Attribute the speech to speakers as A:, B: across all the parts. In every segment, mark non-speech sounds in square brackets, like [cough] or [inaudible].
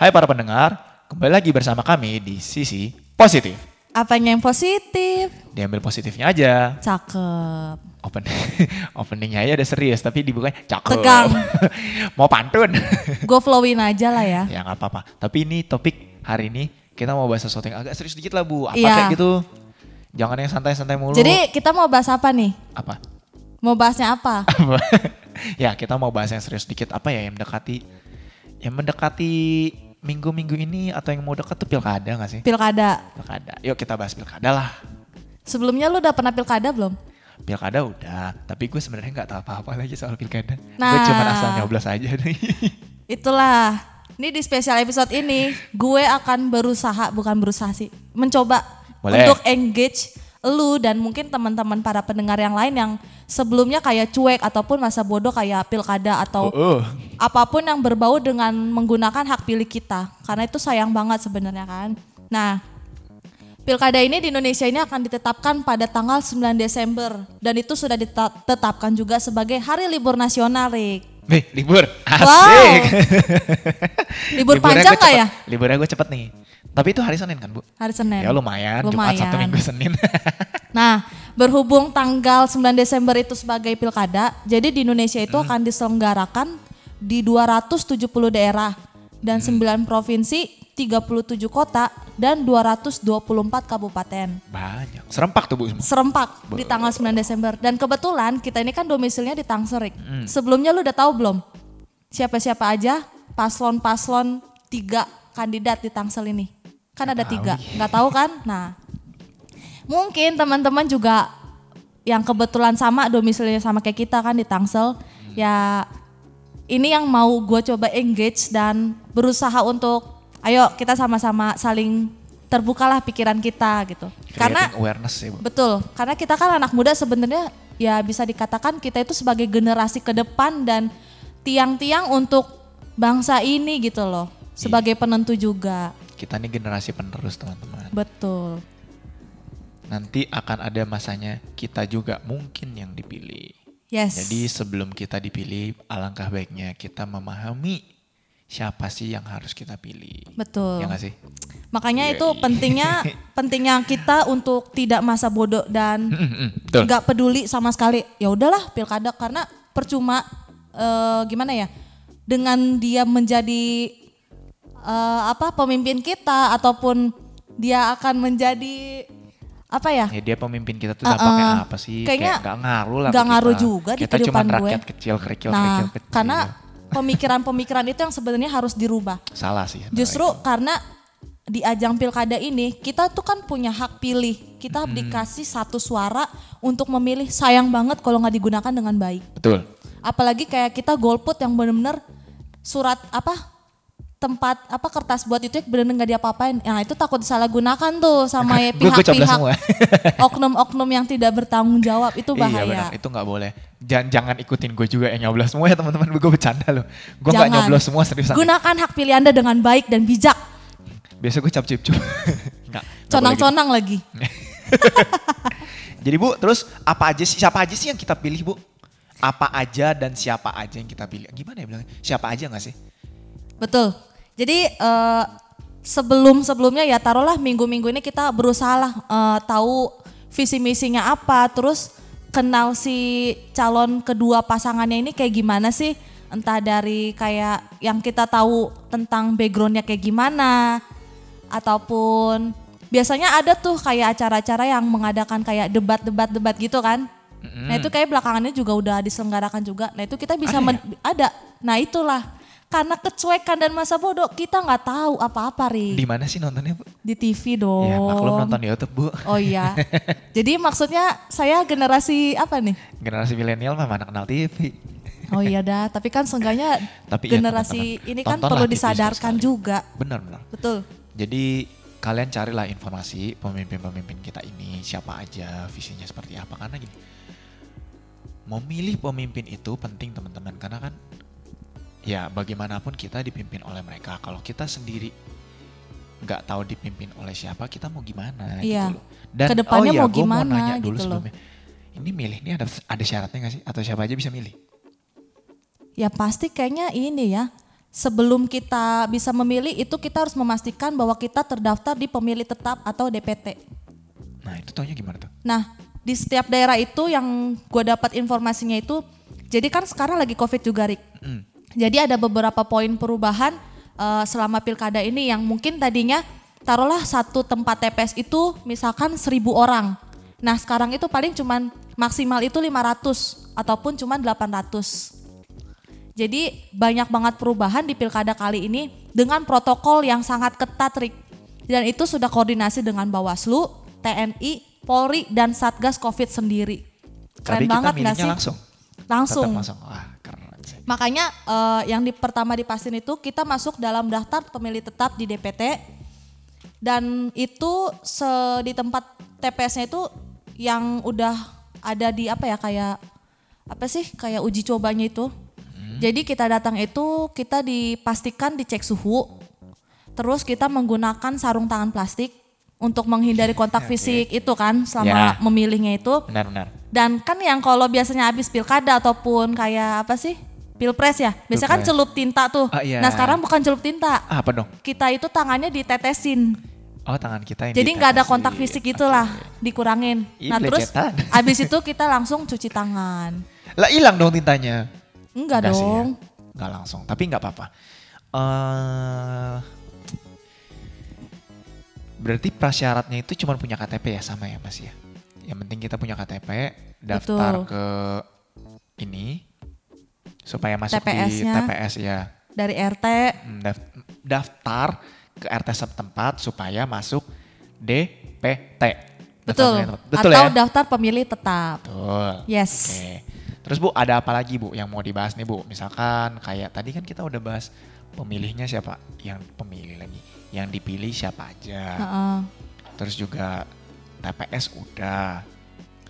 A: Hai para pendengar, kembali lagi bersama kami di sisi positif.
B: Apanya yang positif?
A: Diambil positifnya aja.
B: Cakep.
A: Open [laughs] openingnya aja udah serius tapi dibukanya cakep.
B: Tegang. [laughs]
A: mau pantun. [laughs]
B: Gue flowin aja lah ya.
A: ya nggak apa-apa. Tapi ini topik hari ini kita mau bahas sesuatu yang agak serius dikit lah bu. Apa
B: Iya.
A: kayak gitu? Jangan yang santai-santai mulu.
B: Jadi kita mau bahas apa nih?
A: apa?
B: Mau bahasnya apa?
A: ya kita mau bahas yang serius dikit apa ya yang mendekati yang mendekati minggu-minggu ini atau yang mau dekat tuh pilkada gak sih?
B: Pilkada.
A: Pilkada. Yuk kita bahas pilkada lah.
B: Sebelumnya lu udah pernah pilkada belum?
A: Pilkada udah, tapi gue sebenarnya nggak tahu apa-apa lagi soal pilkada. Gue
B: Nah.
A: cuma asal nyoblos aja deh. [laughs]
B: Itulah. Ini di spesial episode ini gue akan berusaha bukan berusaha sih, mencoba
A: Boleh.
B: untuk engage lu dan mungkin teman-teman para pendengar yang lain yang sebelumnya kayak cuek ataupun masa bodoh kayak pilkada atau
A: Oh, oh.
B: apa pun yang berbau dengan menggunakan hak pilih kita karena itu sayang banget sebenarnya kan. Nah, pilkada ini di Indonesia ini akan ditetapkan pada tanggal 9 Desember dan itu sudah ditetapkan juga sebagai hari libur nasional, Rik.
A: Nih, libur. Asik.
B: Wow. [laughs] Libur panjang
A: cepet.
B: ya?
A: Liburnya gue cepet nih. Tapi itu hari Senin kan, Bu?
B: Hari Senin.
A: Ya lumayan, Jumat, Sabtu,
B: Lumayan.
A: Minggu, Senin. [laughs]
B: Nah, berhubung tanggal 9 Desember itu sebagai pilkada, jadi di Indonesia itu
A: Hmm.
B: akan diselenggarakan di 270 daerah dan
A: Hmm.
B: 9 provinsi, 37 kota dan 224 kabupaten.
A: Banyak. Serempak tuh, Bu. semua.
B: Serempak di tanggal 9 Desember. Dan kebetulan kita ini kan domisilinya di Tangserik.
A: Hmm.
B: Sebelumnya lu udah tahu belum? Siapa-siapa aja paslon-paslon tiga kandidat di Tangsel ini? Kan ada tiga, nggak tahu kan? Nah, mungkin teman-teman juga yang kebetulan sama domisilinya sama kayak kita kan di Tangsel,
A: Hmm.
B: ya ini yang mau gue coba engage dan berusaha untuk, ayo kita sama-sama saling terbukalah pikiran kita gitu. Karena
A: awareness Bu.
B: Betul, karena kita kan anak muda sebenarnya ya bisa dikatakan kita itu sebagai generasi ke depan dan tiang-tiang untuk bangsa ini gitu loh. Sebagai penentu juga.
A: Kita nih generasi penerus, teman-teman.
B: Betul.
A: Nanti akan ada masanya kita juga mungkin yang dipilih.
B: Yes.
A: Jadi sebelum kita dipilih, alangkah baiknya kita memahami siapa sih yang harus kita pilih.
B: Betul.
A: Ya nggak sih?
B: Makanya
A: Iya,
B: itu
A: iya.
B: pentingnya [laughs] pentingnya kita untuk tidak masa bodoh dan
A: Mm-mm, Betul.
B: nggak peduli sama sekali. Ya udahlah pilkada karena percuma eh, gimana ya? Dengan dia menjadi eh, apa pemimpin kita ataupun dia akan menjadi apa ya?
A: Ya dia pemimpin kita tuh
B: Uh-uh.
A: dampaknya apa sih?
B: Kayaknya
A: Kayak nggak ngaruh lah.
B: nggak ngaruh
A: kita.
B: juga di
A: Kita cuma
B: kehidupan gue.
A: rakyat kecil, kerikil,
B: Nah,
A: kerikil, kecil.
B: karena pemikiran-pemikiran itu yang sebenarnya harus dirubah.
A: salah sih.
B: Justru
A: itu.
B: karena di ajang pilkada ini kita tuh kan punya hak pilih. Kita dikasih satu suara untuk memilih. Sayang banget kalau nggak digunakan dengan baik.
A: betul.
B: Apalagi kayak kita golput yang bener-bener surat apa tempat apa kertas buat itu bener-bener nggak diapa-apain. Yang itu takut disalahgunakan tuh sama [laughs] pihak-pihak [laughs] oknum-oknum yang tidak bertanggung jawab itu
A: Iya
B: bahaya.
A: benar, itu nggak boleh. Jangan, jangan ikutin gue juga yang nyoblos semua ya teman-teman. Gue bercanda loh. Gue nggak
B: Jangan.
A: nyoblos semua seriusan.
B: Gunakan hak pilih Anda dengan baik dan bijak.
A: Biasa gue cap cip cup.
B: Conang-conang lagi. [laughs]
A: Jadi bu, terus apa aja sih, siapa aja sih yang kita pilih bu? Apa aja dan siapa aja yang kita pilih? Gimana ya bilangnya? Siapa aja nggak sih?
B: Betul. Jadi eh, sebelum sebelumnya ya taruhlah minggu-minggu ini kita berusaha lah eh, tahu visi misinya apa, terus kenal si calon kedua pasangannya ini kayak gimana sih? Entah dari kayak yang kita tahu tentang backgroundnya kayak gimana, ataupun biasanya ada tuh kayak acara-acara yang mengadakan kayak debat-debat-debat gitu kan. Nah itu kayak belakangannya juga udah diselenggarakan juga. Nah itu kita bisa
A: Ada ya?
B: men- ada. Nah itulah karena kecuekan dan masa bodoh kita nggak tahu apa-apa ri
A: Di mana sih nontonnya bu?
B: di TV dong.
A: Ya maklum nonton di YouTube bu.
B: Oh iya. [laughs] Jadi maksudnya saya generasi apa nih?
A: Generasi milenial mah mana kenal TV.
B: Oh iya dah. Tapi kan seenggaknya [laughs]
A: Tapi ya,
B: generasi
A: teman-teman,
B: ini kan
A: tontonlah
B: perlu disadarkan juga.
A: Benar benar.
B: Betul.
A: Jadi kalian carilah informasi pemimpin-pemimpin kita ini siapa aja, visinya seperti apa karena gini. Memilih pemimpin itu penting teman-teman karena kan ya bagaimanapun kita dipimpin oleh mereka. Kalau kita sendiri nggak tahu dipimpin oleh siapa, kita mau gimana
B: Iya.
A: gitu loh. Dan
B: Ke depannya
A: oh iya,
B: mau
A: gua
B: gimana
A: nanya dulu
B: gitu loh.
A: sebelumnya. Ini milih ini ada ada syaratnya nggak sih atau siapa aja bisa milih?
B: Ya pasti kayaknya ini ya sebelum kita bisa memilih itu kita harus memastikan bahwa kita terdaftar di pemilih tetap atau DPT.
A: Nah itu taunya gimana tuh?
B: Nah, di setiap daerah itu yang gue dapat informasinya itu, jadi kan sekarang lagi COVID juga, Rik.
A: Mm.
B: Jadi ada beberapa poin perubahan eh, selama pilkada ini yang mungkin tadinya taruhlah satu tempat TPS itu misalkan seribu orang. Nah sekarang itu paling cuman maksimal itu 500 ataupun cuman 800. Jadi banyak banget perubahan di pilkada kali ini dengan protokol yang sangat ketat, Rik. Dan itu sudah koordinasi dengan Bawaslu, TNI, Polri, dan Satgas COVID sendiri. Keren
A: kita
B: banget nggak
A: milihnya
B: sih?
A: langsung.
B: Langsung.
A: Langsung. Sih.
B: Makanya eh, yang di pertama dipastiin itu kita masuk dalam daftar pemilih tetap di DPT dan itu se- di tempat TPS-nya itu yang udah ada di apa ya kayak apa sih kayak uji cobanya itu. Jadi kita datang itu kita dipastikan dicek suhu. Terus kita menggunakan sarung tangan plastik untuk menghindari kontak [laughs] fisik itu kan selama
A: Ya.
B: memilihnya itu.
A: Benar-benar.
B: Dan kan yang kalau biasanya habis pilkada ataupun kayak apa sih? Pilpres ya. Biasanya kan celup tinta tuh.
A: Ah, iya.
B: Nah, sekarang bukan celup tinta.
A: Ah, apa dong?
B: Kita itu tangannya ditetesin.
A: Oh tangan kita yang
B: Jadi nggak ada kontak fisik gitulah, dikurangin.
A: Ih,
B: Nah, terus habis [laughs] itu kita langsung cuci tangan.
A: Lah hilang dong tintanya.
B: Enggak
A: Nggak sih ya.
B: dong.
A: Nggak langsung, tapi nggak apa-apa. eh berarti prasyaratnya itu cuma punya KTP ya sama ya Mas ya. Yang penting kita punya KTP, daftar
B: Betul.
A: ke ini supaya masuk di
B: TPS-nya.
A: TPS ya.
B: Dari RT,
A: Hmm, daf- Daftar ke RT setempat supaya masuk DPT.
B: Betul.
A: tetap. Betul
B: Atau
A: ya?
B: daftar pemilih tetap.
A: Betul.
B: Yes.
A: Oke. Terus Bu, ada apa lagi Bu yang mau dibahas nih Bu? Misalkan kayak tadi kan kita udah bahas pemilihnya siapa? Yang pemilih lagi. Yang dipilih siapa aja.
B: Heeh.
A: Terus juga TPS udah.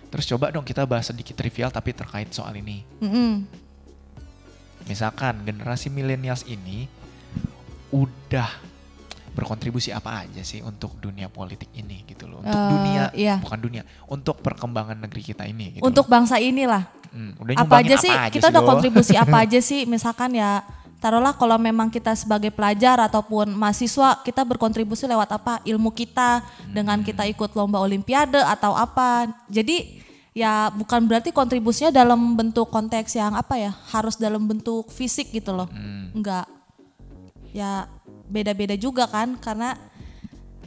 A: Terus coba dong kita bahas sedikit trivial tapi terkait soal ini.
B: Mm-mm.
A: Misalkan generasi milenials ini udah berkontribusi apa aja sih untuk dunia politik ini gitu loh. Untuk
B: Eh,
A: dunia,
B: iya.
A: bukan dunia, untuk perkembangan negeri kita ini gitu.
B: Untuk bangsa inilah.
A: Hmm, udah
B: apa aja sih kita
A: sih
B: udah
A: lo?
B: kontribusi apa [laughs] aja sih misalkan ya taruhlah kalau memang kita sebagai pelajar ataupun mahasiswa kita berkontribusi lewat apa ilmu kita dengan kita ikut lomba olimpiade atau apa jadi ya bukan berarti kontribusinya dalam bentuk konteks yang apa ya harus dalam bentuk fisik gitu loh enggak ya beda-beda juga kan karena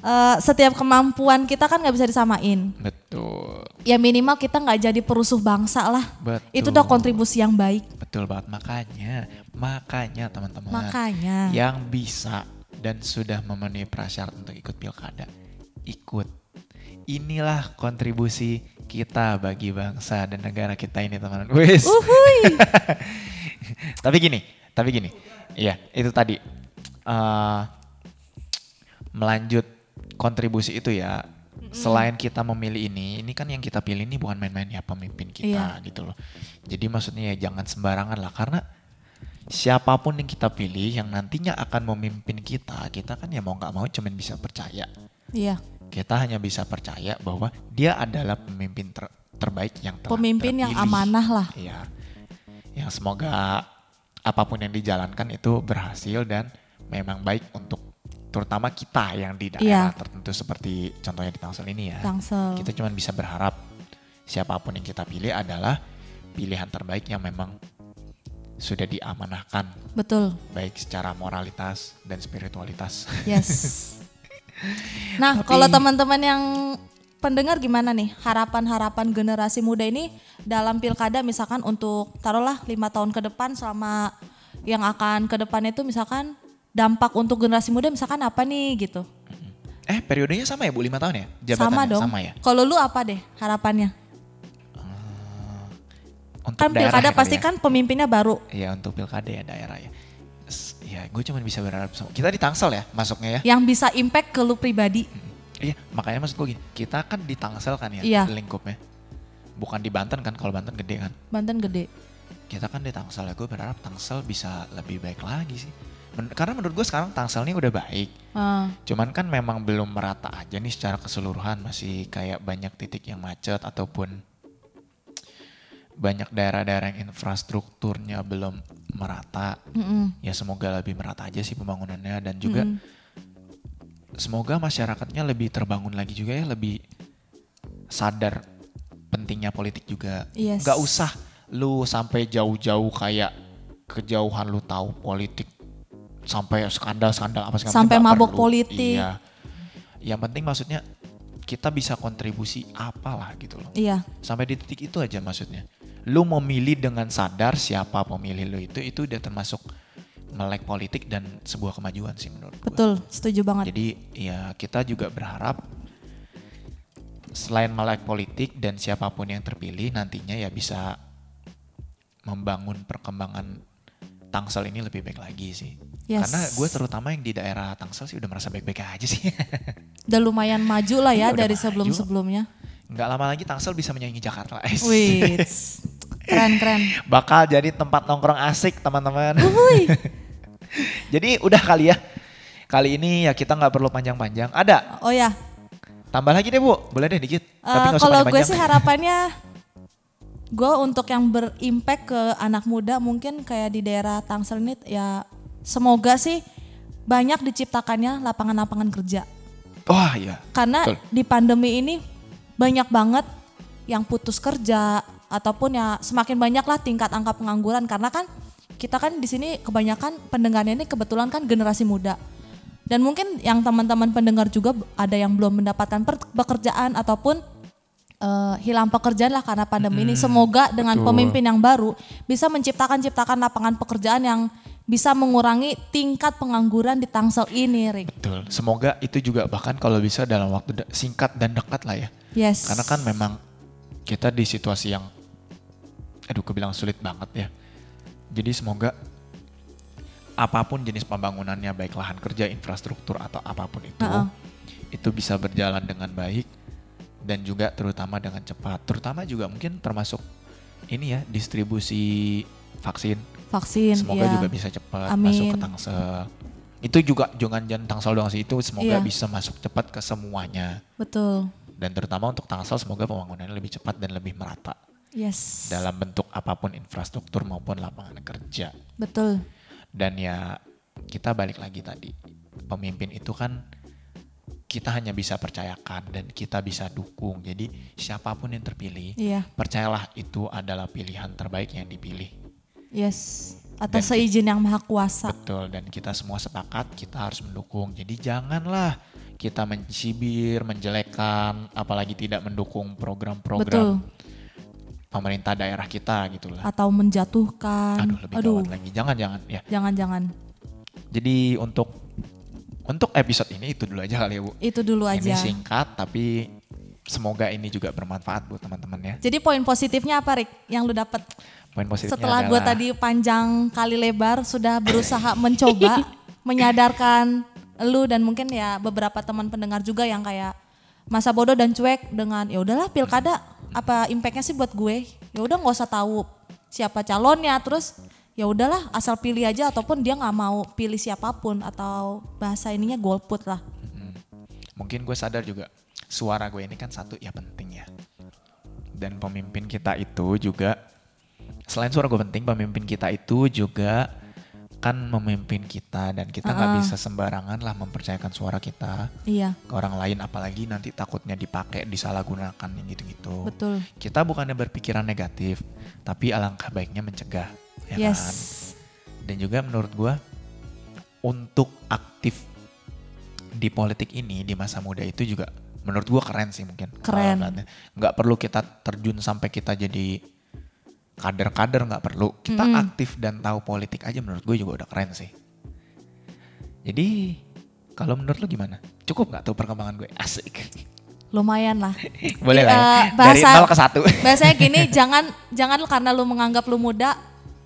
B: eh, setiap kemampuan kita kan nggak bisa disamain
A: Betul.
B: ya minimal kita nggak jadi perusuh bangsa lah
A: Betul.
B: itu udah kontribusi yang baik
A: Betul banget makanya, makanya teman-teman
B: Makanya.
A: yang bisa dan sudah memenuhi prasyarat untuk ikut pilkada, ikut. Inilah kontribusi kita bagi bangsa dan negara kita ini teman-teman. Wis. [laughs] Tapi gini, tapi gini, iya itu tadi eh melanjut kontribusi itu ya. Selain kita memilih ini, ini kan yang kita pilih ini bukan main-main ya pemimpin kita
B: Iya.
A: gitu loh. Jadi maksudnya ya jangan sembarangan lah karena siapa pun yang kita pilih yang nantinya akan memimpin kita, kita kan ya mau nggak mau cuman bisa percaya.
B: Iya,
A: Kita hanya bisa percaya bahwa dia adalah pemimpin ter- terbaik yang telah
B: pemimpin yang
A: terpilih.
B: amanah lah.
A: Iya. Yang semoga apa pun yang dijalankan itu berhasil dan memang baik untuk terutama kita yang di daerah
B: Iya.
A: tertentu seperti contohnya di Tangsel ini ya.
B: Tangsel.
A: Kita cuma bisa berharap siapa pun yang kita pilih adalah pilihan terbaik yang memang sudah diamanahkan
B: Betul.
A: baik secara moralitas dan spiritualitas.
B: Yes. [laughs] nah,
A: Tapi-
B: kalau teman-teman yang pendengar gimana nih harapan-harapan generasi muda ini dalam pilkada misalkan untuk taruhlah lima tahun ke depan selama yang akan ke depan itu misalkan dampak untuk generasi muda misalkan apa nih gitu.
A: eh periodenya sama ya Bu, lima tahun ya? Jabatannya
B: sama dong.
A: Sama ya?
B: Kalau lu apa deh harapannya?
A: Untuk
B: Kan pilkada pasti
A: ya?
B: kan pemimpinnya baru.
A: Iya untuk pilkada ya daerah ya. S- Ya gue cuma bisa berharap sama. Kita di Tangsel ya masuknya ya.
B: Yang bisa impact ke lu pribadi.
A: Iya makanya maksud gue gini. Kita kan di Tangsel kan ya
B: Iya.
A: lingkupnya. Bukan di Banten kan kalau Banten gede kan.
B: Banten gede.
A: Kita kan di Tangsel ya gue berharap Tangsel bisa lebih baik lagi sih. Men- karena menurut gue sekarang Tangsel ini udah baik.
B: Ah,
A: Cuman kan memang belum merata aja nih secara keseluruhan. Masih kayak banyak titik yang macet ataupun banyak daerah-daerah yang infrastrukturnya belum merata.
B: Mm-mm.
A: Ya semoga lebih merata aja sih pembangunannya dan juga semoga masyarakatnya lebih terbangun lagi juga ya, lebih sadar pentingnya politik juga.
B: Yes.
A: Gak usah lu sampai jauh-jauh kayak kejauhan lu tahu politik sampai skandal-skandal apa segala
B: Sampai mabuk
A: perlu.
B: politik.
A: Iya. Yang penting maksudnya kita bisa kontribusi apalah gitu loh.
B: Iya,
A: Sampai di titik itu aja maksudnya. Lu memilih dengan sadar siapa pemilih lu itu itu udah termasuk melek politik dan sebuah kemajuan sih menurut gua.
B: betul, setuju banget.
A: Jadi ya kita juga berharap selain melek politik dan siapa pun yang terpilih nantinya ya bisa membangun perkembangan Tangsel ini lebih baik lagi sih.
B: Yes.
A: Karena gue terutama yang di daerah Tangsel sih udah merasa baik-baik aja sih. [laughs]
B: Udah lumayan maju lah ya
A: udah
B: dari sebelum-sebelumnya.
A: Nggak lama lagi Tangsel bisa menyaingi Jakarta.
B: Wih, keren keren. [laughs]
A: Bakal jadi tempat nongkrong asik teman-teman. [laughs] Jadi udah kali ya. Kali ini ya kita nggak perlu panjang-panjang. Ada
B: Oh ya,
A: tambah lagi deh bu, boleh deh dikit.
B: Eh,
A: nggak usah
B: kalau gue sih harapannya gue untuk yang berimpact ke anak muda mungkin kayak di daerah Tangsel ini ya semoga sih banyak diciptakannya lapangan-lapangan kerja
A: Wah iya.
B: karena
A: Betul.
B: di pandemi ini banyak banget yang putus kerja ataupun ya semakin banyak lah tingkat angka pengangguran karena kan kita kan di sini kebanyakan pendengarnya ini kebetulan kan generasi muda dan mungkin yang teman-teman pendengar juga ada yang belum mendapatkan pekerjaan ataupun eh, hilang pekerjaan lah karena pandemi ini semoga dengan
A: betul.
B: pemimpin yang baru bisa menciptakan ciptakan lapangan pekerjaan yang bisa mengurangi tingkat pengangguran di Tangsel ini Rick.
A: Betul. Semoga itu juga bahkan kalau bisa dalam waktu singkat dan dekat lah ya.
B: Yes.
A: Karena kan memang kita di situasi yang, aduh kebilang sulit banget ya. Jadi semoga apa pun jenis pembangunannya, baik lahan kerja, infrastruktur atau apa pun itu,
B: Ha-ha.
A: itu bisa berjalan dengan baik dan juga terutama dengan cepat. Terutama juga mungkin termasuk ini ya distribusi vaksin.
B: vaksin
A: Semoga
B: ya.
A: juga bisa cepat masuk ke Tangsel. Itu juga jangan jangan Tangsel doang sih itu semoga
B: Iya.
A: bisa masuk cepat ke semuanya.
B: Betul.
A: Dan terutama untuk Tangsel semoga pembangunannya lebih cepat dan lebih merata
B: Yes.
A: dalam bentuk apa pun infrastruktur maupun lapangan kerja.
B: Betul.
A: Dan ya kita balik lagi tadi. Pemimpin itu kan kita hanya bisa percayakan dan kita bisa dukung. Jadi siapa pun yang terpilih,
B: Iya.
A: percayalah itu adalah pilihan terbaik yang dipilih.
B: Yes. Atas
A: Dan-
B: seizin yang maha kuasa.
A: Betul dan kita semua sepakat kita harus mendukung. Jadi janganlah kita mencibir, menjelekkan, apalagi tidak mendukung program-program pemerintah daerah kita gitu lah.
B: Atau menjatuhkan.
A: Aduh lebih
B: Aduh.
A: gawat lagi. Jangan-jangan ya.
B: Jangan-jangan.
A: Jadi untuk untuk episode ini itu dulu aja kali ya Bu.
B: Itu dulu
A: Ini
B: aja.
A: singkat tapi semoga ini juga bermanfaat buat teman-teman ya.
B: Jadi poin positifnya apa Rick yang lu dapet
A: Poin positifnya
B: setelah gue tadi panjang kali lebar sudah berusaha [laughs] mencoba menyadarkan lu dan mungkin ya beberapa teman pendengar juga yang kayak masa bodoh dan cuek dengan ya udahlah pilkada apa impactnya sih buat gue ya udah nggak usah tahu siapa calonnya terus ya udahlah asal pilih aja ataupun dia nggak mau pilih siapa pun atau bahasa ininya golput lah
A: Mm. Mungkin gue sadar juga suara gue ini kan satu ya penting ya. Dan pemimpin kita itu juga selain suara gue penting, pemimpin kita itu juga kan memimpin kita dan kita nggak
B: Uh-uh.
A: bisa sembarangan lah mempercayakan suara kita
B: iya
A: ke orang lain apalagi nanti takutnya dipakai disalahgunakan yang gitu-gitu.
B: betul
A: Kita bukannya berpikiran negatif, tapi alangkah baiknya mencegah, ya
B: yes
A: kan? Dan juga menurut gua untuk aktif di politik ini di masa muda itu juga menurut gua keren sih mungkin.
B: Keren.
A: Nggak perlu kita terjun sampai kita jadi kader-kader nggak perlu. Kita
B: Mm-mm.
A: aktif dan tahu politik aja menurut gue juga udah keren sih. Jadi kalau menurut lu gimana? Cukup nggak tuh perkembangan gue? Asik.
B: lumayan lah [laughs]
A: Boleh lah ya.
B: Eh,
A: Dari
B: bahasa-
A: 0 ke 1. [laughs]
B: Biasanya gini, [laughs] jangan jangan lu karena lu menganggap lu muda,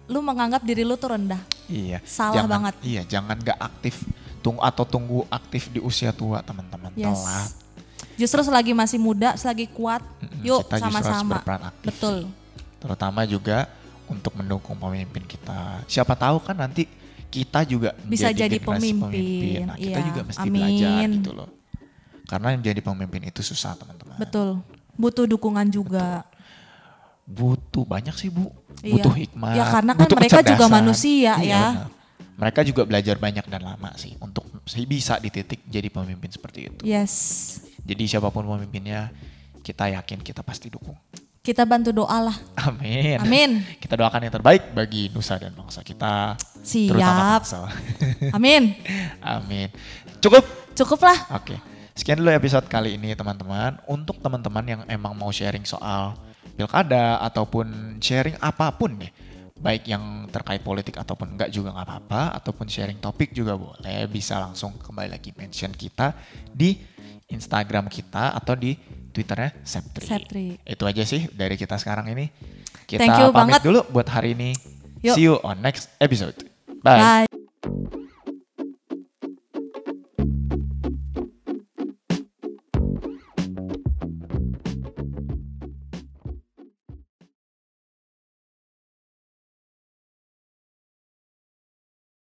B: lu menganggap diri lu tuh rendah.
A: Iya.
B: Salah
A: jangan,
B: banget.
A: Iya, jangan gak aktif tunggu atau tunggu aktif di usia tua teman-teman.
B: Yes.
A: Telat.
B: Justru selagi masih muda, selagi kuat, yuk
A: kita justru harus
B: sama-sama. Betul.
A: Terutama juga untuk mendukung pemimpin kita. Siapa tahu kan nanti kita juga
B: Bisa jadi
A: generasi
B: pemimpin.
A: Nah, kita
B: Iya,
A: juga mesti
B: amin.
A: belajar gitu loh. Karena menjadi pemimpin itu susah teman-teman.
B: Betul. Butuh dukungan juga.
A: butuh banyak sih bu,
B: Iya.
A: butuh hikmah,
B: Ya, karena kan
A: butuh
B: mereka juga manusia,
A: Iya,
B: ya.
A: benar. Mereka juga belajar banyak dan lama sih untuk bisa di titik jadi pemimpin seperti itu.
B: Yes.
A: Jadi siapa pun pemimpinnya, kita yakin kita pasti dukung.
B: Kita bantu doa lah.
A: Amin.
B: Amin.
A: Kita doakan yang terbaik bagi nusa dan bangsa kita. Terutama
B: Siap. [laughs] Amin.
A: Amin. Cukup?
B: Cukup lah.
A: Oke. Sekian dulu episode kali ini teman-teman. Untuk teman-teman yang emang mau sharing soal pilkada ataupun sharing apa pun nih. Baik yang terkait politik ataupun enggak juga nggak apa-apa. Ataupun sharing topik juga boleh. Bisa langsung kembali lagi mention kita di Instagram kita atau di Twitternya Septri.
B: Septri.
A: Itu aja sih dari kita sekarang ini. Kita
B: Thank you
A: pamit
B: banget.
A: dulu buat hari ini.
B: Yuk.
A: See you on next episode. Bye.
B: Bye.